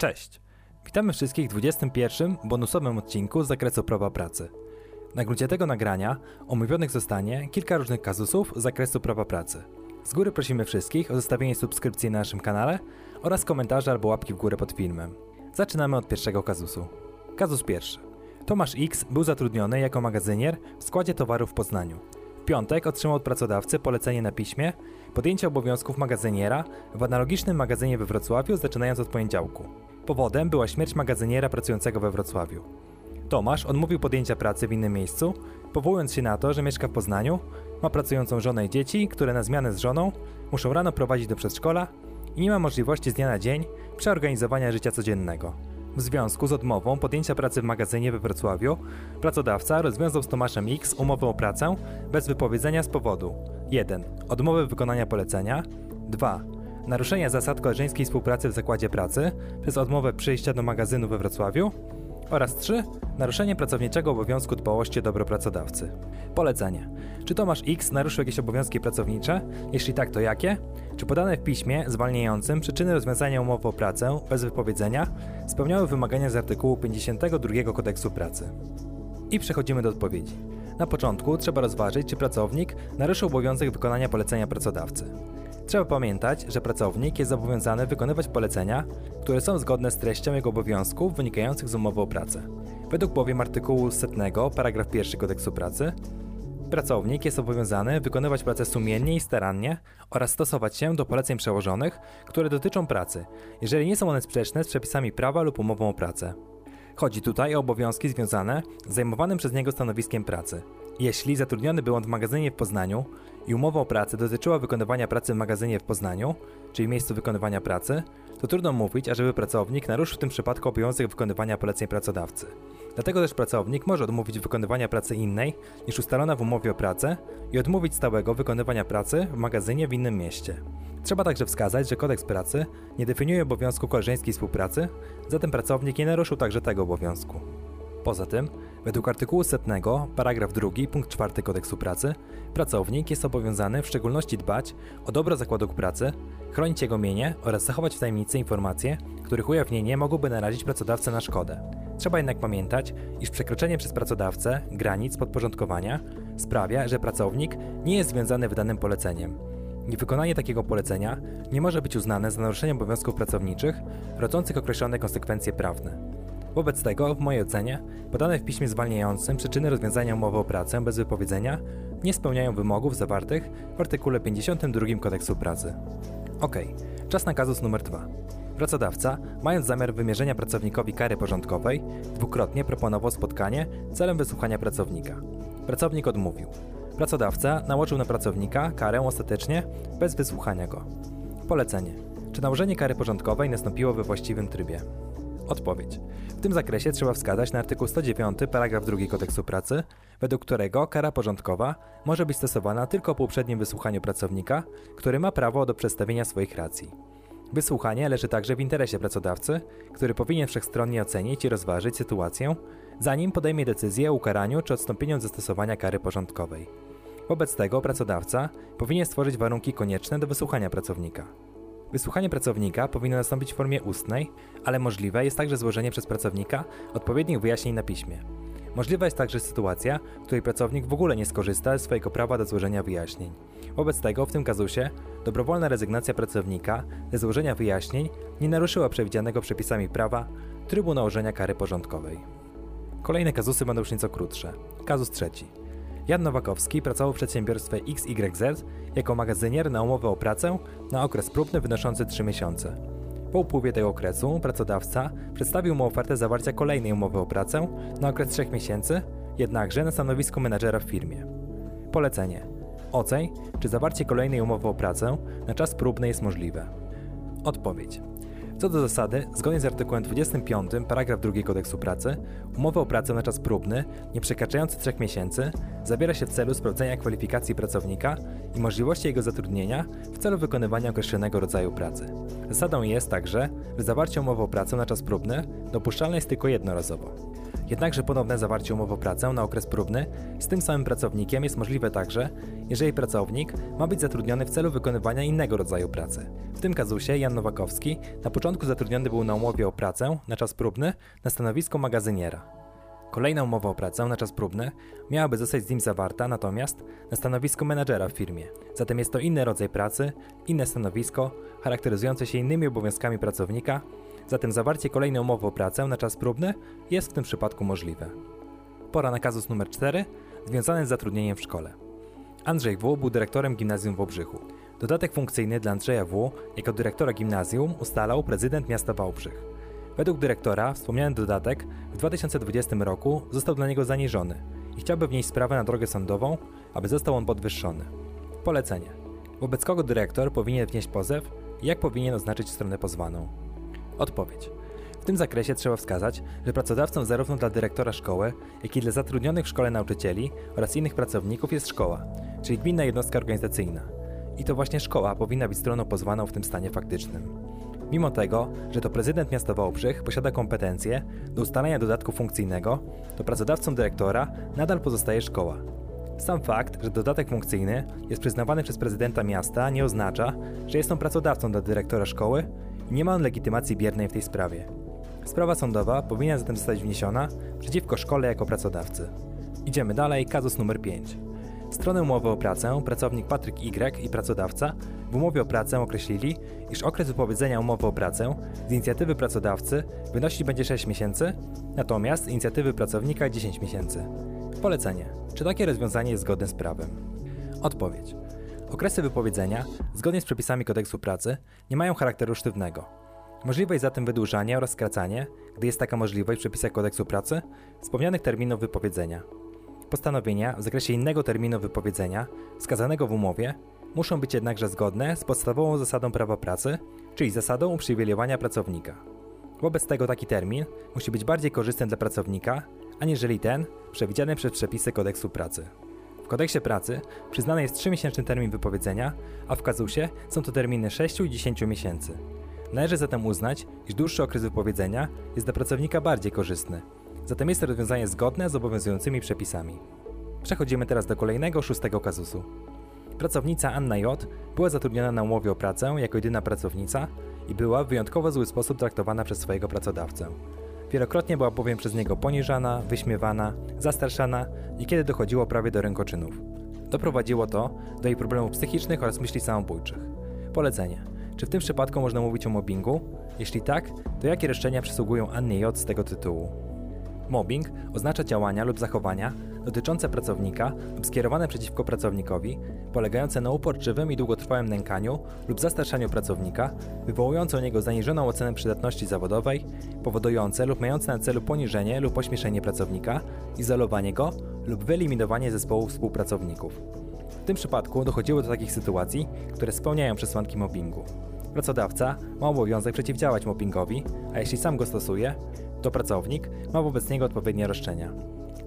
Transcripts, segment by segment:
Cześć! Witamy wszystkich w 21. bonusowym odcinku z zakresu prawa pracy. Na gruncie tego nagrania omówionych zostanie kilka różnych kazusów z zakresu prawa pracy. Z góry prosimy wszystkich o zostawienie subskrypcji na naszym kanale oraz komentarza albo łapki w górę pod filmem. Zaczynamy od pierwszego kazusu. Kazus pierwszy. Tomasz X był zatrudniony jako magazynier w składzie towarów w Poznaniu. W piątek otrzymał od pracodawcy polecenie na piśmie podjęcia obowiązków magazyniera w analogicznym magazynie we Wrocławiu zaczynając od poniedziałku. Powodem była śmierć magazyniera pracującego we Wrocławiu. Tomasz odmówił podjęcia pracy w innym miejscu, powołując się na to, że mieszka w Poznaniu, ma pracującą żonę i dzieci, które na zmianę z żoną muszą rano prowadzić do przedszkola i nie ma możliwości z dnia na dzień przeorganizowania życia codziennego. W związku z odmową podjęcia pracy w magazynie we Wrocławiu, pracodawca rozwiązał z Tomaszem X umowę o pracę bez wypowiedzenia z powodu 1. Odmowy wykonania polecenia 2. Naruszenia zasad koleżeńskiej współpracy w zakładzie pracy przez odmowę przyjścia do magazynu we Wrocławiu oraz 3. Naruszenie pracowniczego obowiązku dbałości o dobro pracodawcy. Polecenie. Czy Tomasz X naruszył jakieś obowiązki pracownicze? Jeśli tak, to jakie? Czy podane w piśmie zwalniającym przyczyny rozwiązania umowy o pracę bez wypowiedzenia spełniały wymagania z artykułu 52 Kodeksu Pracy? I przechodzimy do odpowiedzi. Na początku trzeba rozważyć, czy pracownik naruszył obowiązek wykonania polecenia pracodawcy. Trzeba pamiętać, że pracownik jest zobowiązany wykonywać polecenia, które są zgodne z treścią jego obowiązków wynikających z umowy o pracę. Według bowiem artykułu 100, paragraf 1 Kodeksu Pracy, pracownik jest obowiązany wykonywać pracę sumiennie i starannie oraz stosować się do poleceń przełożonych, które dotyczą pracy, jeżeli nie są one sprzeczne z przepisami prawa lub umową o pracę. Chodzi tutaj o obowiązki związane z zajmowanym przez niego stanowiskiem pracy. Jeśli zatrudniony był on w magazynie w Poznaniu i umowa o pracę dotyczyła wykonywania pracy w magazynie w Poznaniu, czyli miejscu wykonywania pracy, to trudno mówić, ażeby pracownik naruszył w tym przypadku obowiązek wykonywania poleceń pracodawcy. Dlatego też pracownik może odmówić wykonywania pracy innej niż ustalona w umowie o pracę i odmówić stałego wykonywania pracy w magazynie w innym mieście. Trzeba także wskazać, że kodeks pracy nie definiuje obowiązku koleżeńskiej współpracy, zatem pracownik nie naruszył także tego obowiązku. Poza tym, według artykułu 100, paragraf 2, punkt 4 kodeksu pracy, pracownik jest obowiązany w szczególności dbać o dobro zakładu pracy, chronić jego mienie oraz zachować w tajemnicy informacje, których ujawnienie mogłoby narazić pracodawcę na szkodę. Trzeba jednak pamiętać, iż przekroczenie przez pracodawcę granic podporządkowania sprawia, że pracownik nie jest związany wydanym poleceniem. Niewykonanie takiego polecenia nie może być uznane za naruszenie obowiązków pracowniczych rodzących określone konsekwencje prawne. Wobec tego, w mojej ocenie, podane w piśmie zwalniającym przyczyny rozwiązania umowy o pracę bez wypowiedzenia nie spełniają wymogów zawartych w artykule 52 Kodeksu Pracy. Ok, czas na kazus numer 2. Pracodawca, mając zamiar wymierzenia pracownikowi kary porządkowej, dwukrotnie proponował spotkanie celem wysłuchania pracownika. Pracownik odmówił. Pracodawca nałożył na pracownika karę ostatecznie bez wysłuchania go. Polecenie. Czy nałożenie kary porządkowej nastąpiło we właściwym trybie? Odpowiedź. W tym zakresie trzeba wskazać na artykuł 109 paragraf 2 Kodeksu Pracy, według którego kara porządkowa może być stosowana tylko po uprzednim wysłuchaniu pracownika, który ma prawo do przedstawienia swoich racji. Wysłuchanie leży także w interesie pracodawcy, który powinien wszechstronnie ocenić i rozważyć sytuację, zanim podejmie decyzję o ukaraniu czy odstąpieniu od zastosowania kary porządkowej. Wobec tego pracodawca powinien stworzyć warunki konieczne do wysłuchania pracownika. Wysłuchanie pracownika powinno nastąpić w formie ustnej, ale możliwe jest także złożenie przez pracownika odpowiednich wyjaśnień na piśmie. Możliwa jest także sytuacja, w której pracownik w ogóle nie skorzysta ze swojego prawa do złożenia wyjaśnień. Wobec tego w tym kazusie dobrowolna rezygnacja pracownika ze złożenia wyjaśnień nie naruszyła przewidzianego przepisami prawa trybu nałożenia kary porządkowej. Kolejne kazusy będą już nieco krótsze. Kazus trzeci. Jan Nowakowski pracował w przedsiębiorstwie XYZ jako magazynier na umowę o pracę na okres próbny wynoszący 3 miesiące. Po upływie tego okresu pracodawca przedstawił mu ofertę zawarcia kolejnej umowy o pracę na okres 3 miesięcy, jednakże na stanowisku menadżera w firmie. Polecenie. Oceń, czy zawarcie kolejnej umowy o pracę na czas próbny jest możliwe. Odpowiedź. Co do zasady, zgodnie z artykułem 25 paragraf 2 Kodeksu Pracy, umowę o pracę na czas próbny, nie przekraczający 3 miesięcy, zawiera się w celu sprawdzenia kwalifikacji pracownika i możliwości jego zatrudnienia w celu wykonywania określonego rodzaju pracy. Zasadą jest także, że zawarcie umowy o pracę na czas próbny dopuszczalne jest tylko jednorazowo. Jednakże ponowne zawarcie umowy o pracę na okres próbny z tym samym pracownikiem jest możliwe także, jeżeli pracownik ma być zatrudniony w celu wykonywania innego rodzaju pracy. W tym kazusie Jan Nowakowski na początku zatrudniony był na umowie o pracę na czas próbny na stanowisko magazyniera. Kolejna umowa o pracę na czas próbny miałaby zostać z nim zawarta natomiast na stanowisko menadżera w firmie. Zatem jest to inny rodzaj pracy, inne stanowisko, charakteryzujące się innymi obowiązkami pracownika Zatem zawarcie kolejnej umowy o pracę na czas próbny jest w tym przypadku możliwe. Pora na kazus numer 4, związany z zatrudnieniem w szkole. Andrzej W. był dyrektorem gimnazjum w Obrzychu. Dodatek funkcyjny dla Andrzeja W. jako dyrektora gimnazjum ustalał prezydent miasta Wałbrzych. Według dyrektora wspomniany dodatek w 2020 roku został dla niego zaniżony i chciałby wnieść sprawę na drogę sądową, aby został on podwyższony. Polecenie. Wobec kogo dyrektor powinien wnieść pozew i jak powinien oznaczyć stronę pozwaną. Odpowiedź. W tym zakresie trzeba wskazać, że pracodawcą zarówno dla dyrektora szkoły, jak i dla zatrudnionych w szkole nauczycieli oraz innych pracowników jest szkoła, czyli gminna jednostka organizacyjna. I to właśnie szkoła powinna być stroną pozwaną w tym stanie faktycznym. Mimo tego, że to prezydent miasta Wałbrzych posiada kompetencje do ustalania dodatku funkcyjnego, to pracodawcą dyrektora nadal pozostaje szkoła. Sam fakt, że dodatek funkcyjny jest przyznawany przez prezydenta miasta nie oznacza, że jest on pracodawcą dla dyrektora szkoły nie ma on legitymacji biernej w tej sprawie. Sprawa sądowa powinna zatem zostać wniesiona przeciwko szkole jako pracodawcy. Idziemy dalej, kazus numer 5. Stronę umowy o pracę pracownik Patryk Y i pracodawca w umowie o pracę określili, iż okres wypowiedzenia umowy o pracę z inicjatywy pracodawcy wynosić będzie 6 miesięcy, natomiast z inicjatywy pracownika 10 miesięcy. Polecenie. Czy takie rozwiązanie jest zgodne z prawem? Odpowiedź. Okresy wypowiedzenia, zgodnie z przepisami kodeksu pracy, nie mają charakteru sztywnego. Możliwe jest zatem wydłużanie oraz skracanie, gdy jest taka możliwość w przepisach kodeksu pracy, wspomnianych terminów wypowiedzenia. Postanowienia w zakresie innego terminu wypowiedzenia, wskazanego w umowie, muszą być jednakże zgodne z podstawową zasadą prawa pracy, czyli zasadą uprzywilejowania pracownika. Wobec tego taki termin musi być bardziej korzystny dla pracownika, aniżeli ten przewidziany przez przepisy kodeksu pracy kodeksie pracy przyznany jest 3-miesięczny termin wypowiedzenia, a w kazusie są to terminy 6 i 10 miesięcy. Należy zatem uznać, iż dłuższy okres wypowiedzenia jest dla pracownika bardziej korzystny. Zatem jest to rozwiązanie zgodne z obowiązującymi przepisami. Przechodzimy teraz do kolejnego, szóstego kazusu. Pracownica Anna J. była zatrudniona na umowie o pracę jako jedyna pracownica i była w wyjątkowo zły sposób traktowana przez swojego pracodawcę. Wielokrotnie była bowiem przez niego poniżana, wyśmiewana, zastraszana i kiedy dochodziło prawie do rękoczynów. Doprowadziło to do jej problemów psychicznych oraz myśli samobójczych. Polecenie. Czy w tym przypadku można mówić o mobbingu? Jeśli tak, to jakie roszczenia przysługują Annie J z tego tytułu? Mobbing oznacza działania lub zachowania dotyczące pracownika lub skierowane przeciwko pracownikowi, polegające na uporczywym i długotrwałym nękaniu lub zastraszaniu pracownika, wywołujące u niego zaniżoną ocenę przydatności zawodowej, powodujące lub mające na celu poniżenie lub ośmieszenie pracownika, izolowanie go lub wyeliminowanie zespołu współpracowników. W tym przypadku dochodziło do takich sytuacji, które spełniają przesłanki mobbingu. Pracodawca ma obowiązek przeciwdziałać mobbingowi, a jeśli sam go stosuje, to pracownik ma wobec niego odpowiednie roszczenia.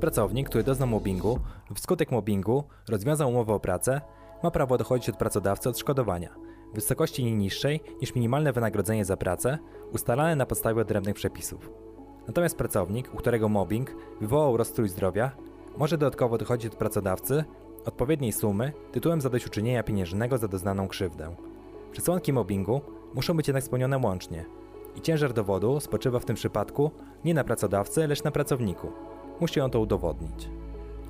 Pracownik, który doznał mobbingu lub wskutek mobbingu rozwiązał umowę o pracę, ma prawo dochodzić od pracodawcy odszkodowania w wysokości nie niższej niż minimalne wynagrodzenie za pracę ustalane na podstawie odrębnych przepisów. Natomiast pracownik, u którego mobbing wywołał rozstrój zdrowia, może dodatkowo dochodzić od pracodawcy odpowiedniej sumy tytułem zadośćuczynienia pieniężnego za doznaną krzywdę. Przesłanki mobbingu muszą być jednak spełnione łącznie i ciężar dowodu spoczywa w tym przypadku nie na pracodawcy, lecz na pracowniku. Musi on to udowodnić.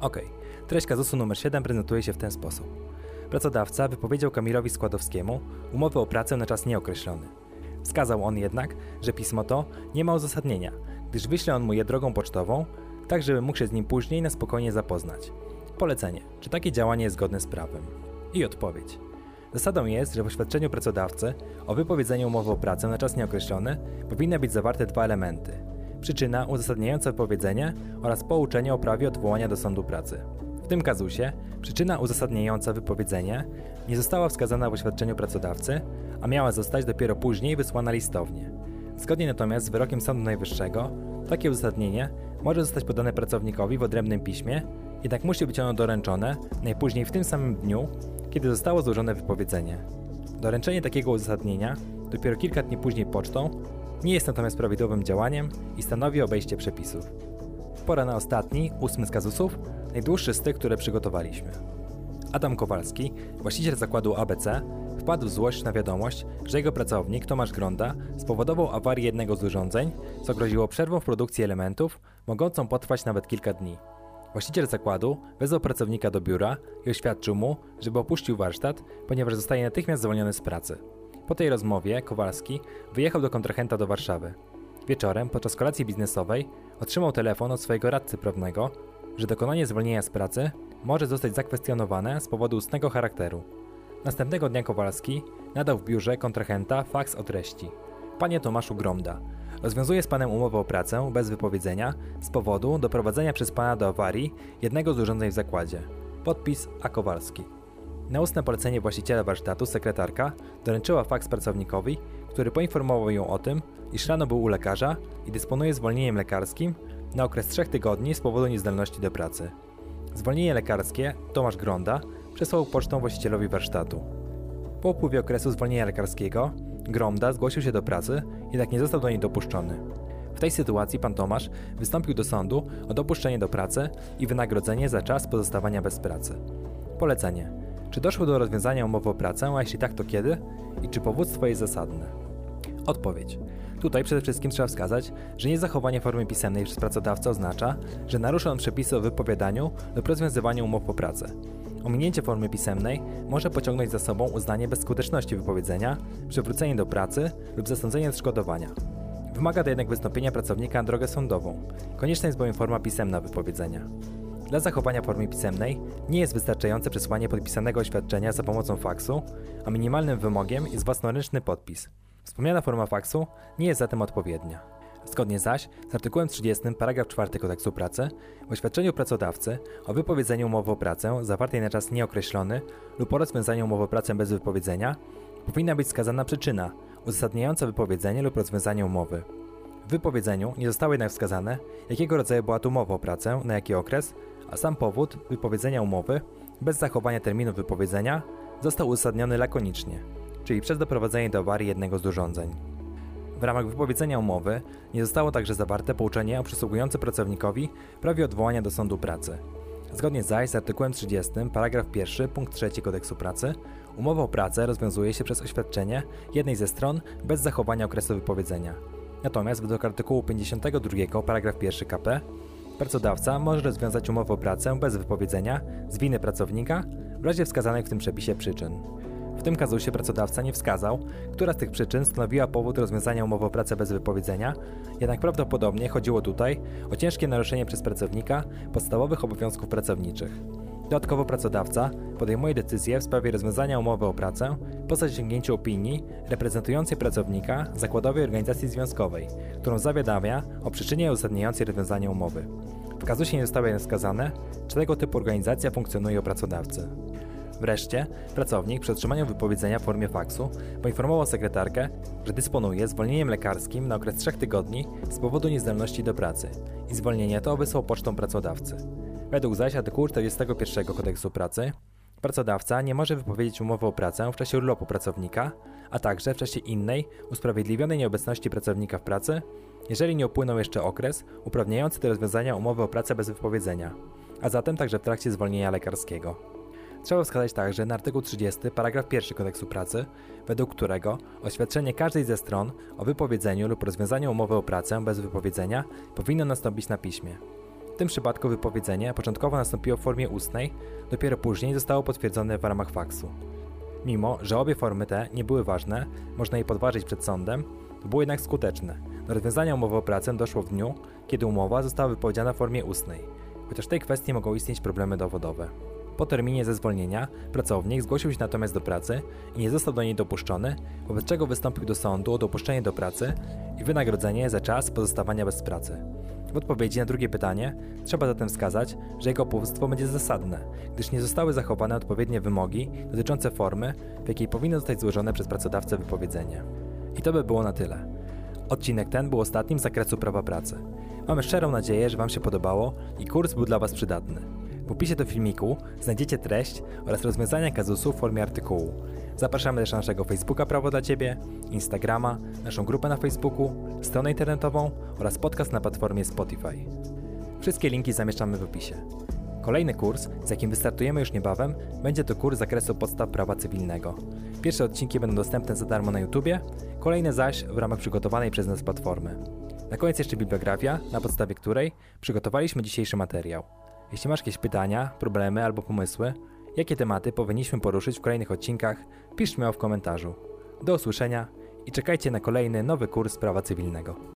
Ok, treść kazusu numer 7 prezentuje się w ten sposób. Pracodawca wypowiedział Kamilowi Składowskiemu umowę o pracę na czas nieokreślony. Wskazał on jednak, że pismo to nie ma uzasadnienia, gdyż wyśle on mu je drogą pocztową, tak żeby mógł się z nim później na spokojnie zapoznać. Polecenie. Czy takie działanie jest zgodne z prawem? I odpowiedź. Zasadą jest, że w oświadczeniu pracodawcy o wypowiedzeniu umowy o pracę na czas nieokreślony powinny być zawarte dwa elementy: przyczyna uzasadniająca wypowiedzenie oraz pouczenie o prawie odwołania do sądu pracy. W tym kazusie przyczyna uzasadniająca wypowiedzenie nie została wskazana w oświadczeniu pracodawcy, a miała zostać dopiero później wysłana listownie. Zgodnie natomiast z wyrokiem Sądu Najwyższego, takie uzasadnienie może zostać podane pracownikowi w odrębnym piśmie, jednak musi być ono doręczone najpóźniej w tym samym dniu, kiedy zostało złożone wypowiedzenie. Doręczenie takiego uzasadnienia dopiero kilka dni później pocztą nie jest natomiast prawidłowym działaniem i stanowi obejście przepisów. pora na ostatni, ósmy z kazusów, najdłuższy z tych, które przygotowaliśmy. Adam Kowalski, właściciel zakładu ABC, wpadł w złość na wiadomość, że jego pracownik Tomasz Gronda spowodował awarię jednego z urządzeń, co groziło przerwą w produkcji elementów, mogącą potrwać nawet kilka dni. Właściciel zakładu wezwał pracownika do biura i oświadczył mu, żeby opuścił warsztat, ponieważ zostaje natychmiast zwolniony z pracy. Po tej rozmowie Kowalski wyjechał do kontrahenta do Warszawy. Wieczorem, podczas kolacji biznesowej, otrzymał telefon od swojego radcy prawnego, że dokonanie zwolnienia z pracy może zostać zakwestionowane z powodu ustnego charakteru. Następnego dnia Kowalski nadał w biurze kontrahenta faks o treści. Panie Tomaszu Gromda, rozwiązuję z panem umowę o pracę bez wypowiedzenia z powodu doprowadzenia przez pana do awarii jednego z urządzeń w zakładzie. Podpis A. Kowalski. Na ustne polecenie właściciela warsztatu sekretarka doręczyła faks pracownikowi, który poinformował ją o tym, iż rano był u lekarza i dysponuje zwolnieniem lekarskim na okres trzech tygodni z powodu niezdolności do pracy. Zwolnienie lekarskie Tomasz Gronda przesłał pocztą właścicielowi warsztatu. Po upływie okresu zwolnienia lekarskiego Gromda zgłosił się do pracy, jednak nie został do niej dopuszczony. W tej sytuacji pan Tomasz wystąpił do sądu o dopuszczenie do pracy i wynagrodzenie za czas pozostawania bez pracy. Polecenie. Czy doszło do rozwiązania umowy o pracę, a jeśli tak, to kiedy? I czy powództwo jest zasadne? Odpowiedź. Tutaj przede wszystkim trzeba wskazać, że niezachowanie formy pisemnej przez pracodawcę oznacza, że narusza on przepisy o wypowiadaniu lub rozwiązywaniu umów o pracę. Ominięcie formy pisemnej może pociągnąć za sobą uznanie bezskuteczności wypowiedzenia, przywrócenie do pracy lub zasądzenie odszkodowania. Wymaga to jednak wystąpienia pracownika na drogę sądową. Konieczna jest bowiem forma pisemna wypowiedzenia. Dla zachowania formy pisemnej nie jest wystarczające przesłanie podpisanego oświadczenia za pomocą faksu, a minimalnym wymogiem jest własnoręczny podpis. Wspomniana forma faksu nie jest zatem odpowiednia. Zgodnie zaś z artykułem 30 paragraf 4 kodeksu pracy w oświadczeniu pracodawcy o wypowiedzeniu umowy o pracę zawartej na czas nieokreślony lub po rozwiązaniu umowy o pracę bez wypowiedzenia powinna być wskazana przyczyna uzasadniająca wypowiedzenie lub rozwiązanie umowy. W wypowiedzeniu nie zostało jednak wskazane, jakiego rodzaju była to umowa o pracę, na jaki okres, a sam powód wypowiedzenia umowy bez zachowania terminu wypowiedzenia został uzasadniony lakonicznie, czyli przez doprowadzenie do awarii jednego z urządzeń. W ramach wypowiedzenia umowy nie zostało także zawarte pouczenie przysługujące pracownikowi prawie odwołania do sądu pracy. Zgodnie zaś z artykułem 30 paragraf 1 punkt 3 kodeksu pracy umowa o pracę rozwiązuje się przez oświadczenie jednej ze stron bez zachowania okresu wypowiedzenia. Natomiast według artykułu 52 paragraf 1 KP pracodawca może rozwiązać umowę o pracę bez wypowiedzenia z winy pracownika w razie wskazanych w tym przepisie przyczyn. W tym kazusie pracodawca nie wskazał, która z tych przyczyn stanowiła powód rozwiązania umowy o pracę bez wypowiedzenia, jednak prawdopodobnie chodziło tutaj o ciężkie naruszenie przez pracownika podstawowych obowiązków pracowniczych. Dodatkowo pracodawca podejmuje decyzję w sprawie rozwiązania umowy o pracę po zasięgnięciu opinii reprezentującej pracownika zakładowej organizacji związkowej, którą zawiadamia o przyczynie uzasadniającej rozwiązanie umowy. W kazusie nie zostało wskazane, czy tego typu organizacja funkcjonuje u pracodawcy. Wreszcie, pracownik przy otrzymaniu wypowiedzenia w formie faksu poinformował sekretarkę, że dysponuje zwolnieniem lekarskim na okres 3 tygodni z powodu niezdolności do pracy i zwolnienie to wysłał pocztą pracodawcy. Według zaś artykułu 41 kodeksu pracy, pracodawca nie może wypowiedzieć umowy o pracę w czasie urlopu pracownika, a także w czasie innej, usprawiedliwionej nieobecności pracownika w pracy, jeżeli nie upłynął jeszcze okres uprawniający do rozwiązania umowy o pracę bez wypowiedzenia, a zatem także w trakcie zwolnienia lekarskiego. Trzeba wskazać także na artykuł 30 paragraf 1 kodeksu pracy, według którego oświadczenie każdej ze stron o wypowiedzeniu lub rozwiązaniu umowy o pracę bez wypowiedzenia powinno nastąpić na piśmie. Tym przypadku wypowiedzenie początkowo nastąpiło w formie ustnej, dopiero później zostało potwierdzone w ramach faksu. Mimo, że obie formy te nie były ważne, można je podważyć przed sądem, to było jednak skuteczne. Do rozwiązania umowy o pracę doszło w dniu, kiedy umowa została wypowiedziana w formie ustnej, chociaż w tej kwestii mogą istnieć problemy dowodowe. Po terminie zezwolnienia pracownik zgłosił się natomiast do pracy i nie został do niej dopuszczony, wobec czego wystąpił do sądu o dopuszczenie do pracy i wynagrodzenie za czas pozostawania bez pracy. W odpowiedzi na drugie pytanie trzeba zatem wskazać, że jego powództwo będzie zasadne, gdyż nie zostały zachowane odpowiednie wymogi dotyczące formy, w jakiej powinno zostać złożone przez pracodawcę wypowiedzenie. I to by było na tyle. Odcinek ten był ostatnim z zakresu prawa pracy. Mamy szczerą nadzieję, że Wam się podobało i kurs był dla Was przydatny. W opisie do filmiku znajdziecie treść oraz rozwiązania kazusu w formie artykułu. Zapraszamy też na naszego Facebooka Prawo dla Ciebie, Instagrama, naszą grupę na Facebooku, stronę internetową oraz podcast na platformie Spotify. Wszystkie linki zamieszczamy w opisie. Kolejny kurs, z jakim wystartujemy już niebawem, będzie to kurs z zakresu podstaw prawa cywilnego. Pierwsze odcinki będą dostępne za darmo na YouTubie, kolejne zaś w ramach przygotowanej przez nas platformy. Na koniec jeszcze bibliografia, na podstawie której przygotowaliśmy dzisiejszy materiał. Jeśli masz jakieś pytania, problemy albo pomysły, jakie tematy powinniśmy poruszyć w kolejnych odcinkach, pisz śmiało w komentarzu. Do usłyszenia i czekajcie na kolejny nowy kurs prawa cywilnego.